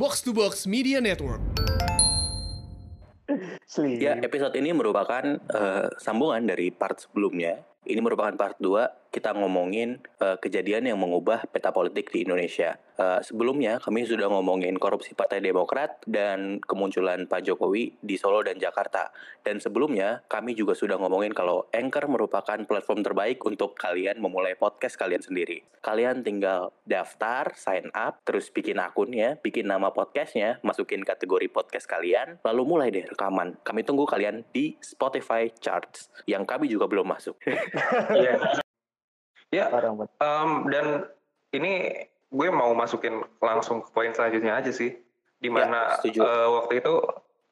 Box to Box Media Network. Ya, episode ini merupakan eh, sambungan dari part sebelumnya. Ini merupakan part 2, kita ngomongin eh, kejadian yang mengubah peta politik di Indonesia. Eh, sebelumnya kami sudah ngomongin korupsi Partai Demokrat dan kemunculan Pak Jokowi di Solo dan Jakarta. Dan sebelumnya kami juga sudah ngomongin kalau Anchor merupakan platform terbaik untuk kalian memulai podcast kalian sendiri. Kalian tinggal daftar, sign up, terus bikin akunnya, bikin nama podcastnya, masukin kategori podcast kalian, lalu mulai deh rekaman. Kami tunggu kalian di Spotify Charts, yang kami juga belum masuk. Iya. Ya, Parah banget. em, dan ini gue mau masukin langsung ke poin selanjutnya aja sih. Di mana Ya, eh, waktu itu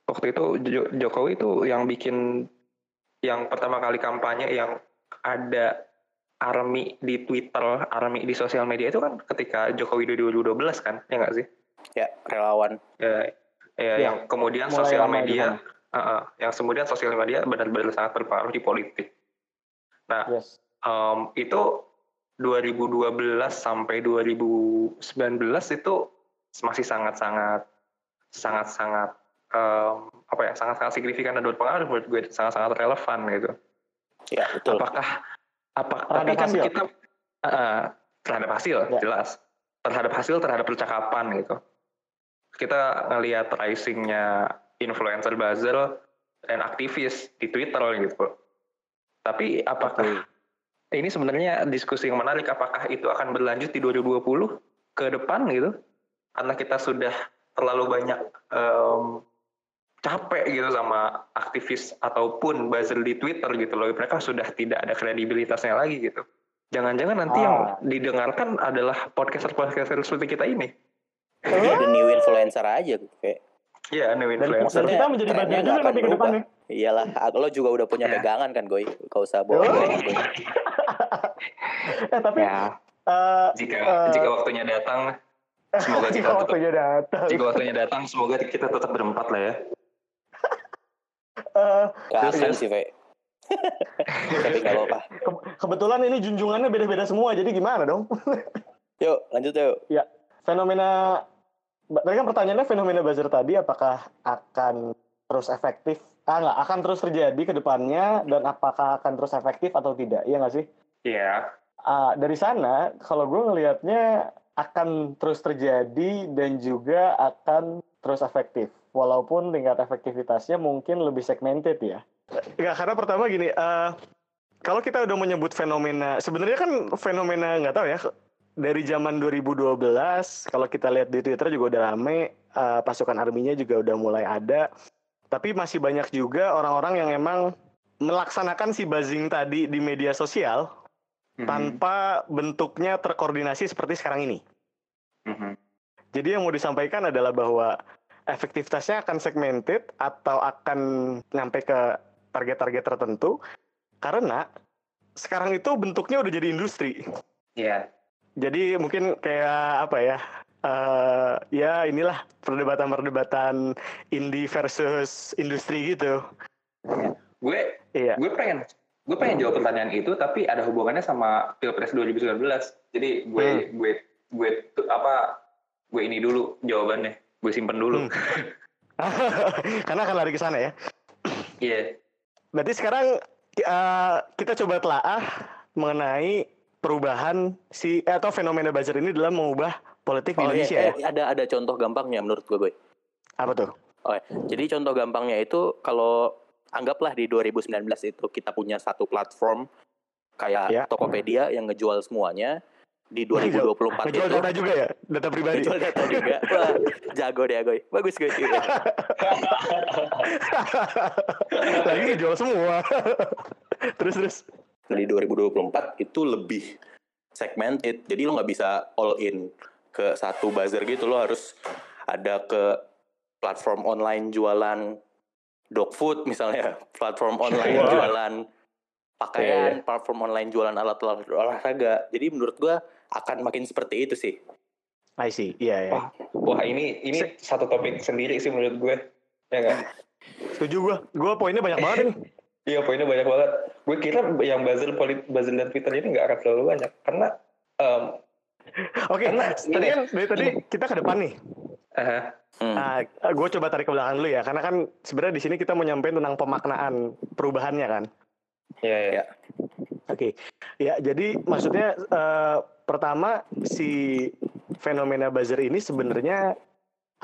waktu itu Jo- Jokowi itu yang bikin yang pertama kali kampanye yang ada army di Twitter, army di sosial media itu kan ketika Jokowi 2012 kan, ya nggak sih? Ya, relawan. Ya, ya, Ya, yang kemudian sosial media, uh, uh, yang kemudian sosial media benar-benar sangat berpengaruh di politik. Nah, Yes. Em, itu 2012 sampai 2019 itu masih sangat-sangat sangat-sangat em, apa ya sangat-sangat signifikan dan berpengaruh menurut gue sangat-sangat relevan gitu. Ya, betul. Apakah apa Terhadap tapi kan hasil. kita eh, terhadap hasil Ya. jelas terhadap hasil terhadap percakapan gitu. Kita ngelihat risingnya influencer buzzer dan aktivis di Twitter gitu. Tapi apakah ini sebenarnya diskusi yang menarik apakah itu akan berlanjut di 2020 ke depan gitu? Karena kita sudah terlalu banyak em, capek gitu sama aktivis ataupun buzzer di Twitter gitu loh. Mereka sudah tidak ada kredibilitasnya lagi gitu. Jangan-jangan nanti yang Ah. didengarkan adalah podcaster-podcaster seperti kita ini. Jadi ada new influencer aja kayak ya new Dan influencer poster kita menjadi bagian juga nanti ke depannya. Iyalah, lo juga udah punya Ya. pegangan kan, Goy? Gak usah bohong. Oh. Eh tapi ya eh, jika eh, jika waktunya datang semoga jika kita tetap waktunya datang. jika waktunya datang semoga kita tetap berempat lah ya Eh, Gak Terus, sih, Ve. Tapi gak apa-apa. ke- kebetulan ini junjungannya beda-beda semua, jadi gimana dong? Yuk, lanjut yuk. fenomena tadi kan pertanyaannya fenomena buzzer tadi apakah akan terus efektif? Ah nggak akan terus terjadi ke depannya dan apakah akan terus efektif atau tidak iya nggak sih? Iya. Ah, dari sana kalau gue ngelihatnya akan terus terjadi dan juga akan terus efektif. Walaupun tingkat efektivitasnya mungkin lebih segmented ya. Nggak, karena pertama gini eh, kalau kita udah menyebut fenomena sebenarnya kan fenomena nggak tahu ya dari zaman 2012 kalau kita lihat di Twitter juga udah rame eh, pasukan arminya juga udah mulai ada tapi masih banyak juga orang-orang yang emang melaksanakan si buzzing tadi di media sosial Mhm. tanpa bentuknya terkoordinasi seperti sekarang ini. Mhm. Jadi yang mau disampaikan adalah bahwa efektivitasnya akan segmented atau akan nyampe ke target-target tertentu karena sekarang itu bentuknya udah jadi industri. Iya. Jadi mungkin kayak apa ya? eh ya inilah perdebatan-perdebatan indie versus industri gitu. Gue Iya. gue pengen gue pengen jawab pertanyaan itu tapi ada hubungannya sama pilpres 2019 jadi gue Hmm. gue gue apa gue ini dulu jawabannya gue simpen dulu Hmm. Karena akan lari ke sana ya. iya Berarti sekarang eh, kita coba telaah mengenai perubahan si eh, atau fenomena buzzer ini dalam mengubah politik di Oh, iya, Indonesia ya. eh, ada ada contoh gampangnya menurut gue, Goy. Apa tuh? Oke, jadi contoh gampangnya itu kalau anggaplah di 2019 itu kita punya satu platform kayak Ya. Tokopedia yang ngejual semuanya di 2024 Ngejual itu data juga ya, data pribadi. ngejual data juga. Wah, jago deh, Goy. Bagus, Goy. Lagi ngejual semua. terus terus. Di 2024 itu lebih segmented. Jadi lo nggak bisa all in ke satu buzzer gitu. Lo harus ada ke platform online jualan dog food misalnya, platform online jualan Iya, pakaian, platform online jualan alat olahraga. Jadi menurut gua akan makin seperti itu sih. I see. Iya ya. Wah. wah ini ini satu topik sendiri sih menurut gue ya nggak Setuju gua. Gua poinnya banyak banget nih. Iya poinnya banyak banget gue kira yang buzzer polit buzzer dan twitter ini nggak akan terlalu banyak karena em, Oke, Karena tadi ini- kan dari tadi kita ke depan nih. Aha. Hmm. Nah, gue coba tarik ke belakang dulu ya, karena kan sebenarnya di sini kita mau nyampein tentang pemaknaan perubahannya kan. Iya, iya. Ya. Oke, ya jadi maksudnya eh, pertama si fenomena buzzer ini sebenarnya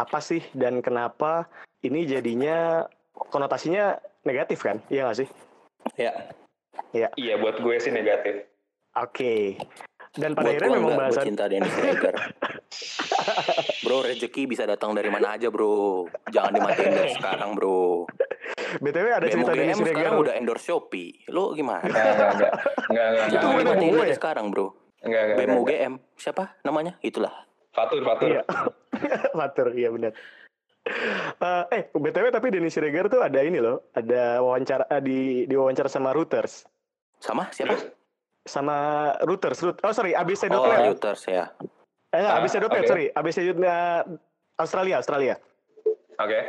apa sih dan kenapa ini jadinya konotasinya negatif kan? Iya nggak sih? Ya, Iya, buat gue sih negatif. Oke. Dan pada buat akhirnya memang bahasan cinta Dennis Reger. bro, rezeki bisa datang dari mana aja, bro. Jangan dimatiin dari sekarang, bro. BTW ada cerita BMU Dennis GM sekarang udah endorse Shopee. Lo gimana? Enggak, enggak, enggak. Enggak, enggak, Itu BMU dari ya? sekarang, bro. Enggak, enggak. BMU enggak. GM. Siapa namanya? Itulah. Fatur, Fatur. Iya. Fatur, iya benar. Eh, eh, BTW tapi Dennis Reger tuh ada ini loh, ada wawancara eh, di di wawancara sama Reuters. Sama siapa? Sama Reuters, Reut- oh sorry, ABC.net. Oh, Reuters ya. Eh, enggak, Ah, ABC.net, oke. sorry. ABC.net Australia, Australia. Oke.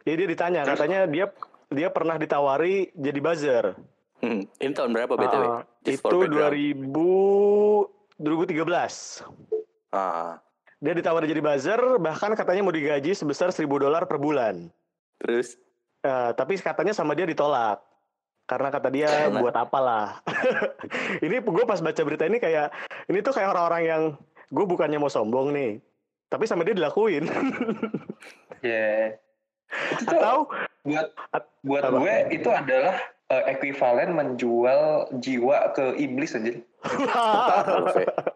Jadi dia ditanya, Terus? katanya dia dia pernah ditawari jadi buzzer. Hmm. Ini tahun berapa BTW? Ah, Just for itu background. 2000 2013. Ah, Dia ditawari jadi buzzer, bahkan katanya mau digaji sebesar 1000 dolar per bulan. terus Eh, tapi katanya sama dia ditolak. Karena kata dia Karena? buat apalah. ini gue pas baca berita ini kayak ini tuh kayak orang-orang yang gue bukannya mau sombong nih, tapi sama dia dilakuin. Iya. Itu tuh Atau buat At- buat apa? gue itu adalah eh, ekuivalen menjual jiwa ke iblis aja.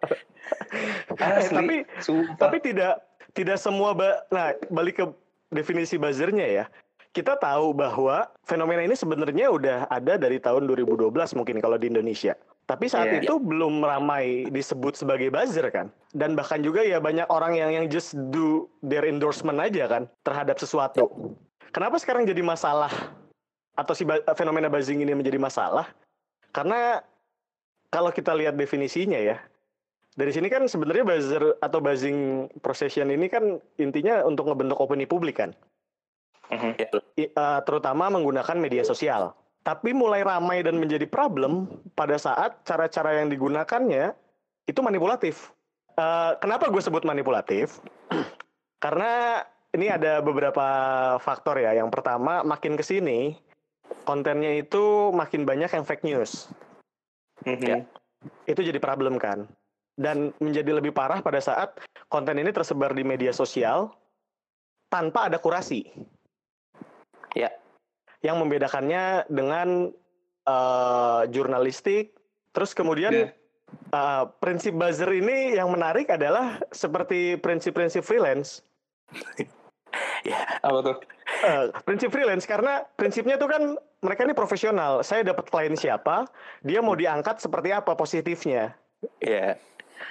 Asli. Eh, tapi sumpah. tapi tidak tidak semua ba- nah balik ke definisi buzzernya ya. Kita tahu bahwa fenomena ini sebenarnya udah ada dari tahun 2012 mungkin kalau di Indonesia. Tapi saat Iya. itu belum ramai disebut sebagai buzzer kan. Dan bahkan juga ya banyak orang yang yang just do their endorsement aja kan terhadap sesuatu. Kenapa sekarang jadi masalah atau si fenomena buzzing ini menjadi masalah? Karena kalau kita lihat definisinya ya, dari sini kan sebenarnya buzzer atau buzzing procession ini kan intinya untuk ngebentuk opini publik kan. I- eh, terutama menggunakan media sosial. Tapi mulai ramai dan menjadi problem pada saat cara-cara yang digunakannya itu manipulatif. Eh, kenapa gue sebut manipulatif? Karena ini ada beberapa faktor ya. Yang pertama, makin ke sini kontennya itu makin banyak yang fake news. Mhm. Ya. itu jadi problem kan dan menjadi lebih parah pada saat konten ini tersebar di media sosial tanpa ada kurasi Ya. yang membedakannya dengan eh, jurnalistik terus kemudian Ya. eh, prinsip buzzer ini yang menarik adalah seperti prinsip-prinsip freelance Ya, Apa tuh? Eh, prinsip freelance karena prinsipnya tuh kan mereka ini profesional saya dapat klien siapa dia mau diangkat seperti apa positifnya ya.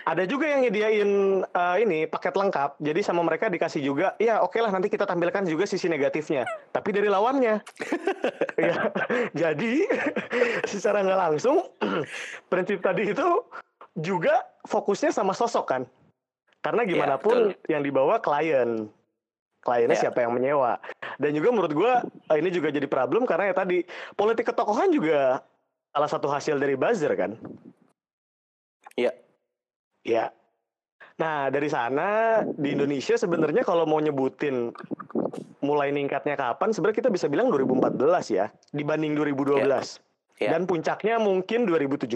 Ada juga yang nyediain eh, ini paket lengkap. Jadi sama mereka dikasih juga, ya oke lah nanti kita tampilkan juga sisi negatifnya. Tapi dari lawannya. Ya, Jadi secara nggak langsung prinsip tadi itu juga fokusnya sama sosok kan. Karena gimana pun yang dibawa klien. Kliennya Ya. siapa yang menyewa. Dan juga menurut gua eh, ini juga jadi problem karena ya tadi politik ketokohan juga salah satu hasil dari buzzer kan. Iya. Ya. Nah, dari sana di Indonesia sebenarnya kalau mau nyebutin mulai ningkatnya kapan, sebenarnya kita bisa bilang 2014 ya, dibanding 2012. Ya. Dan puncaknya mungkin 2017.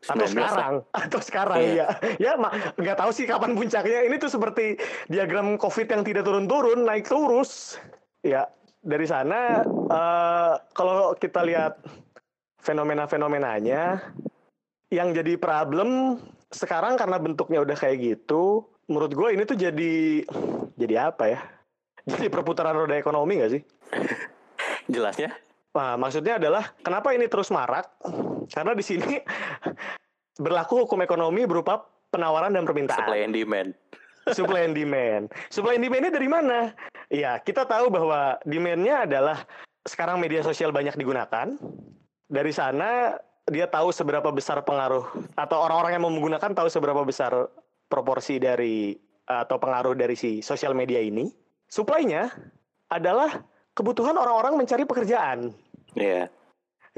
Atau 19 lah. sekarang, atau sekarang Iya. ya. Ya, mak nggak tahu sih kapan puncaknya. Ini tuh seperti diagram COVID yang tidak turun-turun, naik terus. Ya, dari sana eh, kalau kita lihat fenomena-fenomenanya, yang jadi problem sekarang karena bentuknya udah kayak gitu, menurut gue ini tuh jadi jadi apa ya? Jadi perputaran roda ekonomi gak sih? Jelasnya? Nah, maksudnya adalah kenapa ini terus marak? Karena di sini berlaku hukum ekonomi berupa penawaran dan permintaan. Supply and demand. Supply and demand. Supply and demand-nya dari mana? Iya, kita tahu bahwa demand-nya adalah sekarang media sosial banyak digunakan. Dari sana dia tahu seberapa besar pengaruh atau orang-orang yang mau menggunakan tahu seberapa besar proporsi dari atau pengaruh dari si sosial media ini. Supply-nya adalah kebutuhan orang-orang mencari pekerjaan. Iya.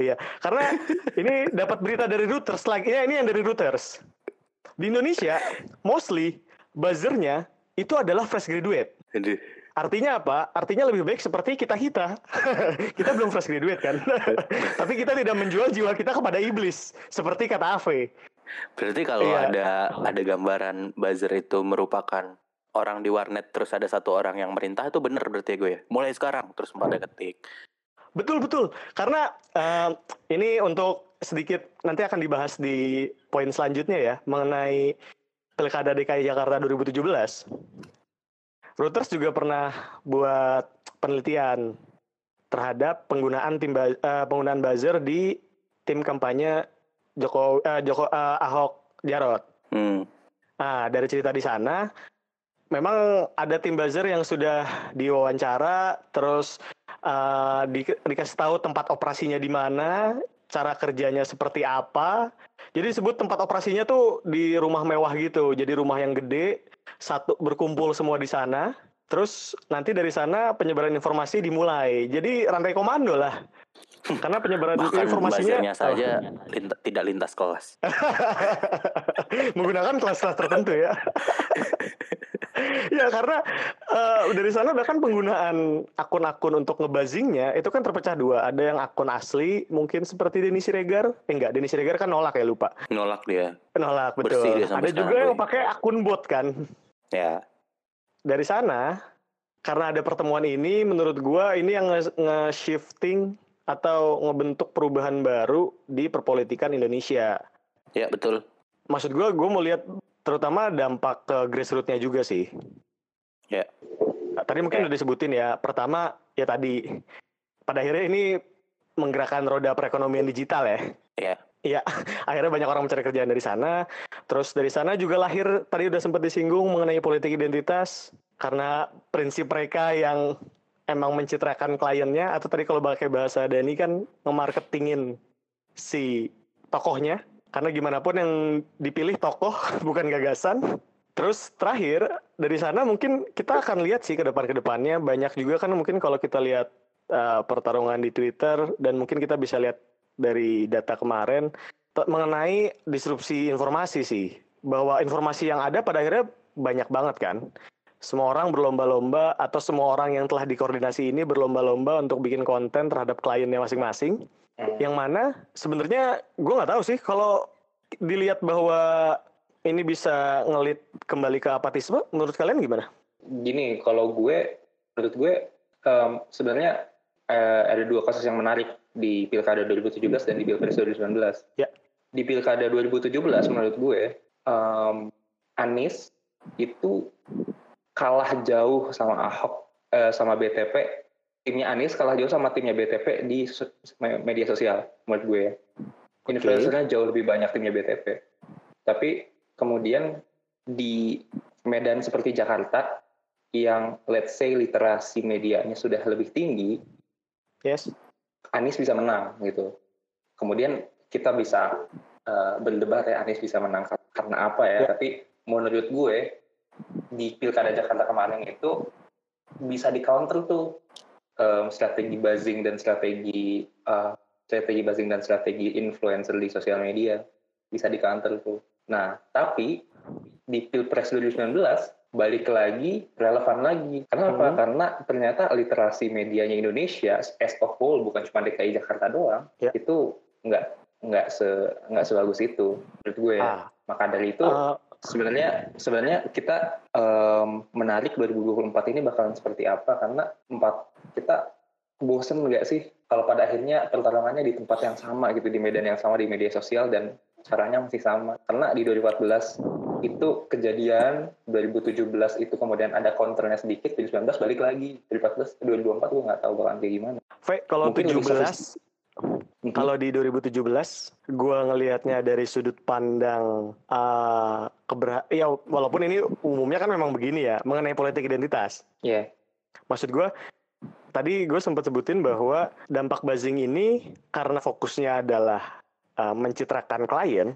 Iya, karena ini dapat berita dari Reuters lagi. Ya, ini yang dari Reuters. Di Indonesia, mostly buzzernya itu adalah fresh graduate. Aduh. Artinya apa? Artinya lebih baik seperti kita kita. kita belum fresh graduate kan. Tapi kita tidak menjual jiwa kita kepada iblis seperti kata Ave. Berarti kalau Iya. ada ada gambaran buzzer itu merupakan orang di warnet terus ada satu orang yang merintah itu bener berarti ya gue ya. Mulai sekarang terus pada ketik. Betul betul. Karena eh, ini untuk sedikit nanti akan dibahas di poin selanjutnya ya mengenai Pilkada DKI Jakarta 2017. Reuters juga pernah buat penelitian terhadap penggunaan tim eh, penggunaan buzzer di tim kampanye Joko eh, Joko eh, Ahok Jarot. Hmm. Nah, dari cerita di sana, memang ada tim buzzer yang sudah diwawancara, terus eh, di- dikasih tahu tempat operasinya di mana, cara kerjanya seperti apa. Jadi disebut tempat operasinya tuh di rumah mewah gitu, jadi rumah yang gede, satu berkumpul semua di sana. Terus nanti dari sana penyebaran informasi dimulai. Jadi rantai komando lah. Karena penyebaran Bahkan informasinya saja linta- tidak lintas kelas. menggunakan kelas-kelas tertentu ya. ya karena eh, dari sana bahkan penggunaan akun-akun untuk ngebuzzingnya itu kan terpecah dua. Ada yang akun asli mungkin seperti Denny Siregar. Eh enggak, Denny Siregar kan nolak ya lupa. Nolak dia. Nolak betul. Bersih dia sampai Ada juga yang pakai akun bot kan. Ya. Dari sana karena ada pertemuan ini menurut gua ini yang nge- nge-shifting atau ngebentuk perubahan baru di perpolitikan Indonesia. Ya betul. maksud gue gue mau lihat terutama dampak ke grassrootsnya juga sih. Ya. Nah, Tadi mungkin Ya. udah disebutin ya. Pertama ya tadi pada akhirnya ini menggerakkan roda perekonomian digital ya. Ya. Iya, akhirnya banyak orang mencari kerjaan dari sana. Terus dari sana juga lahir tadi udah sempat disinggung mengenai politik identitas karena prinsip mereka yang emang mencitrakan kliennya atau tadi kalau pakai bahasa Dani kan nge-marketingin si tokohnya karena gimana pun yang dipilih tokoh bukan gagasan. Terus terakhir dari sana mungkin kita akan lihat sih ke depan ke depannya banyak juga kan mungkin kalau kita lihat uh, pertarungan di Twitter dan mungkin kita bisa lihat dari data kemarin mengenai disrupsi informasi sih bahwa informasi yang ada pada akhirnya banyak banget kan semua orang berlomba-lomba atau semua orang yang telah dikoordinasi ini berlomba-lomba untuk bikin konten terhadap kliennya masing-masing. Yang mana sebenarnya gue nggak tahu sih kalau dilihat bahwa ini bisa ngelit kembali ke apatisme menurut kalian gimana? gini kalau gue menurut gue em, sebenarnya eh, ada dua kasus yang menarik di pilkada 2017 dan di pilkada 2019 Ya. di pilkada 2017 menurut gue em, Anies itu kalah jauh sama Ahok eh, sama BTP timnya Anies kalah jauh sama timnya BTP di media sosial menurut gue ya. Influencernya jauh lebih banyak timnya BTP tapi kemudian di Medan seperti Jakarta yang let's say literasi medianya sudah lebih tinggi Yes. Anies bisa menang gitu. Kemudian kita bisa eh, berdebat ya Anies bisa menang kar- karena apa ya? Ya. tapi menurut gue di pilkada Jakarta kemarin itu bisa di counter tuh em, strategi buzzing dan strategi eh, strategi buzzing dan strategi influencer di sosial media bisa di counter tuh nah tapi di pilpres 2019 balik lagi relevan lagi kenapa Hmm. karena ternyata literasi medianya Indonesia as a whole bukan cuma DKI Jakarta doang Ya. itu nggak nggak se nggak sebagus itu menurut gue. Ah, maka dari itu eh, sebenarnya sebenarnya kita em, menarik 2024 ini bakalan seperti apa? Karena empat kita bosen nggak sih kalau pada akhirnya pertarungannya di tempat yang sama gitu di medan yang sama di media sosial dan caranya masih sama. Karena di 2014 itu kejadian 2017 itu kemudian ada counternya sedikit 2019 balik lagi. 2014 2024 gue nggak tahu bakalan kayak gimana. V kalau Mungkin lebih 17 Kalau di 2017, gua ngelihatnya dari sudut pandang uh, keberha ya walaupun ini umumnya kan memang begini ya mengenai politik identitas. ya Maksud gua tadi gue sempat sebutin bahwa dampak buzzing ini karena fokusnya adalah uh, mencitrakan klien,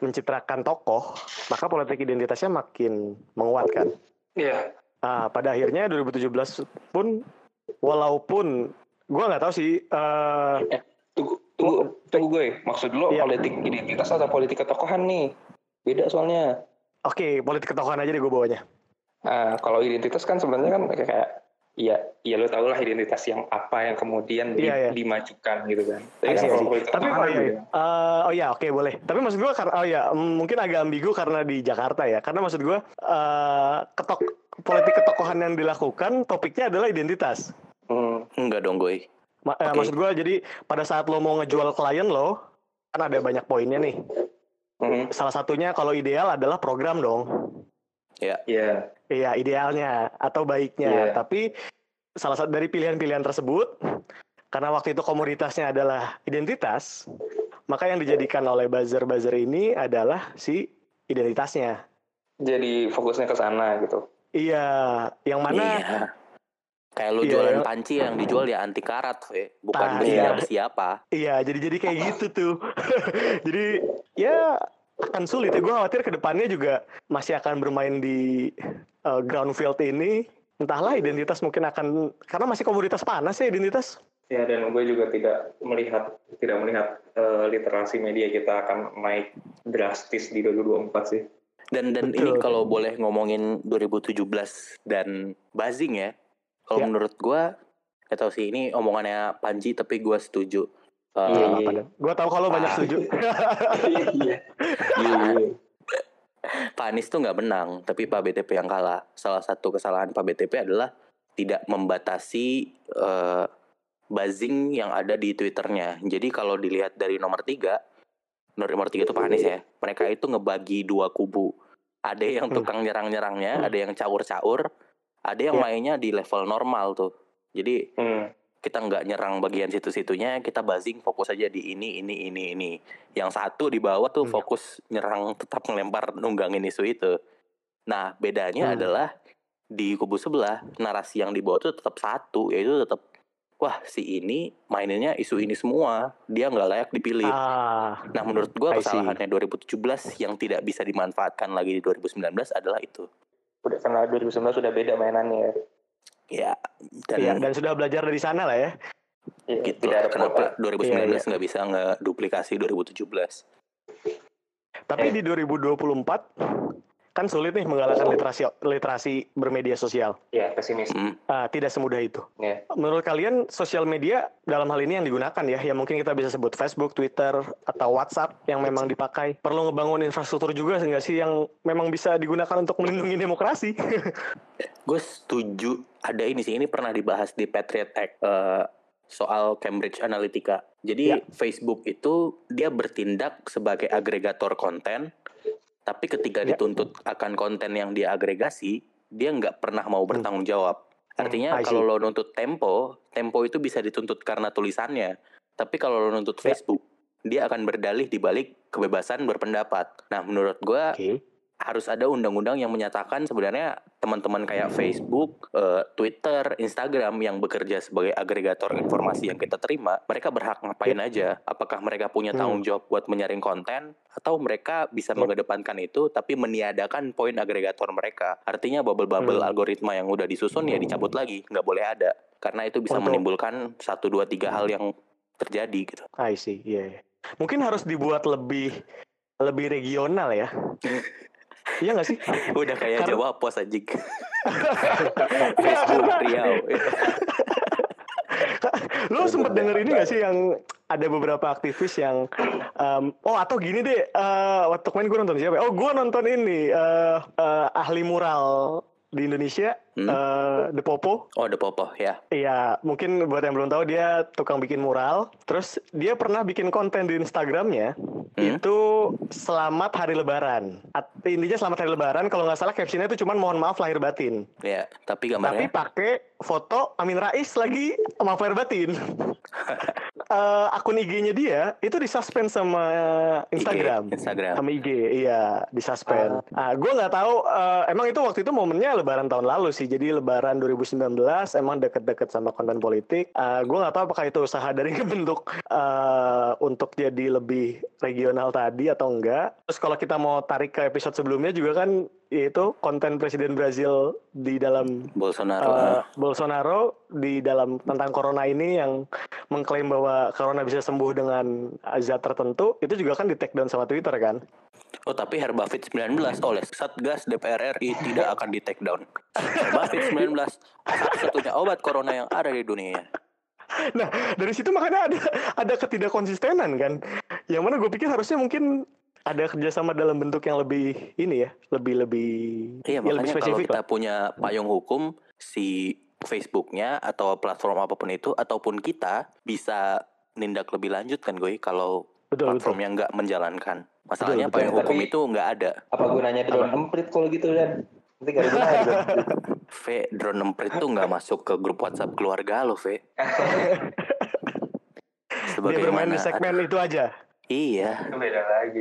mencitrakan tokoh, maka politik identitasnya makin menguatkan. Iya. Ah, pada akhirnya 2017 pun walaupun gua nggak tahu sih uh, tunggu tunggu tunggu gue maksud lo Iya. politik identitas atau politik ketokohan nih beda soalnya Oke, politik ketokohan aja deh gue bawanya. Nah, kalau identitas kan sebenarnya kan kayak, kayak Iya, iya lo tau lah identitas yang apa yang kemudian di, Iya, iya. dimajukan gitu kan. Tapi I kan see, I kalau Tapi oh iya, gitu. iya. Eh, oh iya oke boleh. Tapi maksud gue karena oh iya mm, mungkin agak ambigu karena di Jakarta ya. Karena maksud gue eh ketok politik ketokohan yang dilakukan topiknya adalah identitas. Hmm, Enggak dong, Goy. Ma- eh, Oke. maksud gue jadi pada saat lo mau ngejual klien lo kan ada banyak poinnya nih. hmm, Salah satunya kalau ideal adalah program dong. Ya, Iya, Iya idealnya atau baiknya. Iya. Tapi salah satu dari pilihan-pilihan tersebut karena waktu itu komoditasnya adalah identitas, maka yang dijadikan oleh buzzer-buzzer ini adalah si identitasnya. jadi fokusnya ke sana gitu. Iya, yang mana iya. Kayak lu Iya, jualan iya. panci yang dijual ya anti karat, we. bukan Nah, besinya iya. besi apa. iya jadi jadi kayak gitu tuh. jadi ya akan sulit ya gue khawatir ke depannya juga masih akan bermain di uh, ground field ini entahlah identitas mungkin akan karena masih komoditas panas ya identitas Ya dan gue juga tidak melihat tidak melihat eh, literasi media kita akan naik drastis di 2024 sih. Dan dan Betul. ini kalau boleh ngomongin 2017 dan buzzing ya. Kalau Ya. menurut gua gak tau sih ini omongannya Panji tapi gua setuju. Eh, Iya, apa gue tahu kalau banyak Ah. setuju Iya. Pak Anies tuh nggak menang, tapi Pak BTP yang kalah. Salah satu kesalahan Pak BTP adalah tidak membatasi eh, buzzing yang ada di Twitternya. Jadi kalau dilihat dari nomor tiga, nomor tiga itu Pak Anies ya. Mereka itu ngebagi dua kubu. Ada yang Hmm. tukang nyerang-nyerangnya, ada yang caur-caur, ada yang Ya. mainnya di level normal tuh. Jadi Hmm. kita nggak nyerang bagian situ-situnya, kita buzzing fokus aja di ini, ini, ini, ini. Yang satu di bawah tuh Hmm. fokus nyerang, tetap ngelempar, nunggangin isu itu. Nah, bedanya Hmm. adalah di kubu sebelah, narasi yang dibawa tuh tetap satu, yaitu tetap, wah si ini maininnya isu ini semua, dia nggak layak dipilih. ah Nah, menurut gua kesalahannya 2017 yang tidak bisa dimanfaatkan lagi di 2019 adalah itu. Udah karena 2019 sudah beda mainannya ya. Ya, dan iya, dan sudah belajar dari sana lah ya Iya, gitu tidak ada kenapa kuota. 2019 Iya, nggak bisa ngeduplikasi 2017 tapi Eh. di 2024 kan sulit nih menggalakkan literasi literasi bermedia sosial Ya pesimis. Hmm. Ah, tidak semudah itu Ya. menurut kalian sosial media dalam hal ini yang digunakan ya yang mungkin kita bisa sebut Facebook, Twitter atau WhatsApp yang memang dipakai perlu ngebangun infrastruktur juga nggak sih yang memang bisa digunakan untuk melindungi demokrasi gue setuju ada ini sih ini pernah dibahas di Patriot Act eh, soal Cambridge Analytica jadi Ya. Facebook itu dia bertindak sebagai agregator konten tapi ketika Ya. dituntut akan konten yang dia agregasi dia nggak pernah mau bertanggung jawab artinya Hmm, I see. kalau lo nuntut Tempo Tempo itu bisa dituntut karena tulisannya tapi kalau lo nuntut Ya. Facebook dia akan berdalih di balik kebebasan berpendapat nah menurut gue oke harus ada undang-undang yang menyatakan sebenarnya teman-teman kayak Facebook, eh, Twitter, Instagram yang bekerja sebagai agregator informasi yang kita terima, mereka berhak ngapain aja? Apakah mereka punya Hmm. tanggung jawab buat menyaring konten atau mereka bisa Ya. mengedepankan itu tapi meniadakan poin agregator mereka? Artinya bubble-bubble Hmm. algoritma yang udah disusun ya dicabut lagi, nggak boleh ada. Karena itu bisa Untuk- menimbulkan satu dua tiga hal yang terjadi gitu. I see iya iya. mungkin harus dibuat lebih lebih regional ya iya nggak sih Udah kayak Karena- Jawa Pos. Nggak, Facebook Riau. Lo sempet denger ini gak sih yang ada beberapa aktivis yang em, oh atau gini deh eh waktu kemarin gue nonton siapa? ya? Oh gue nonton ini eh eh, ahli mural di Indonesia Hmm. eh The Popo. Oh, The Popo ya. Iya mungkin buat yang belum tahu dia tukang bikin mural. Terus dia pernah bikin konten di Instagramnya Hmm. itu selamat hari Lebaran. At- intinya selamat hari Lebaran. Kalau nggak salah captionnya itu cuman mohon maaf lahir batin. Ya, tapi Tapi gambarnya pakai foto Amin Rais lagi maaf lahir batin. Eh, akun IG-nya dia itu disuspend sama Instagram. IG, Instagram. Sama IG, iya disuspend. Ah, gue nggak tahu. eh, emang itu waktu itu momennya Lebaran tahun lalu sih. Jadi Lebaran 2019 emang deket-deket sama konten politik. Ah, gue nggak tahu apakah itu usaha dari bentuk eh, untuk jadi lebih regional tadi atau enggak. Terus kalau kita mau tarik ke episode sebelumnya juga kan yaitu konten Presiden Brazil di dalam Bolsonaro. uh, Bolsonaro di dalam tentang corona ini yang mengklaim bahwa corona bisa sembuh dengan zat tertentu itu juga kan di take down sama Twitter kan Oh tapi Herbavit 19 oleh Satgas DPR RI tidak akan di take down. Herbavit 19 satu-satunya obat corona yang ada di dunia. Nah, dari situ makanya ada ada ketidakkonsistenan kan. Yang mana gue pikir harusnya mungkin ada kerjasama dalam bentuk yang lebih ini ya, lebih lebih Iya ya, lebih makanya kalau spesifik kita lah. punya payung hukum si Facebooknya atau platform apa pun itu ataupun kita bisa nindak lebih lanjut kan gue kalau Betul betul. platformnya nggak menjalankan. Masalahnya betul. payung hukum itu nggak ada. Apa gunanya drone emprit kalau gitu kan? Nanti gak ada gunanya drone emprit. V drone emprit tuh nggak masuk ke grup WhatsApp keluarga lo V. Dia bermain di Sebagaimana segmen itu aja. Iya, Itu beda lagi.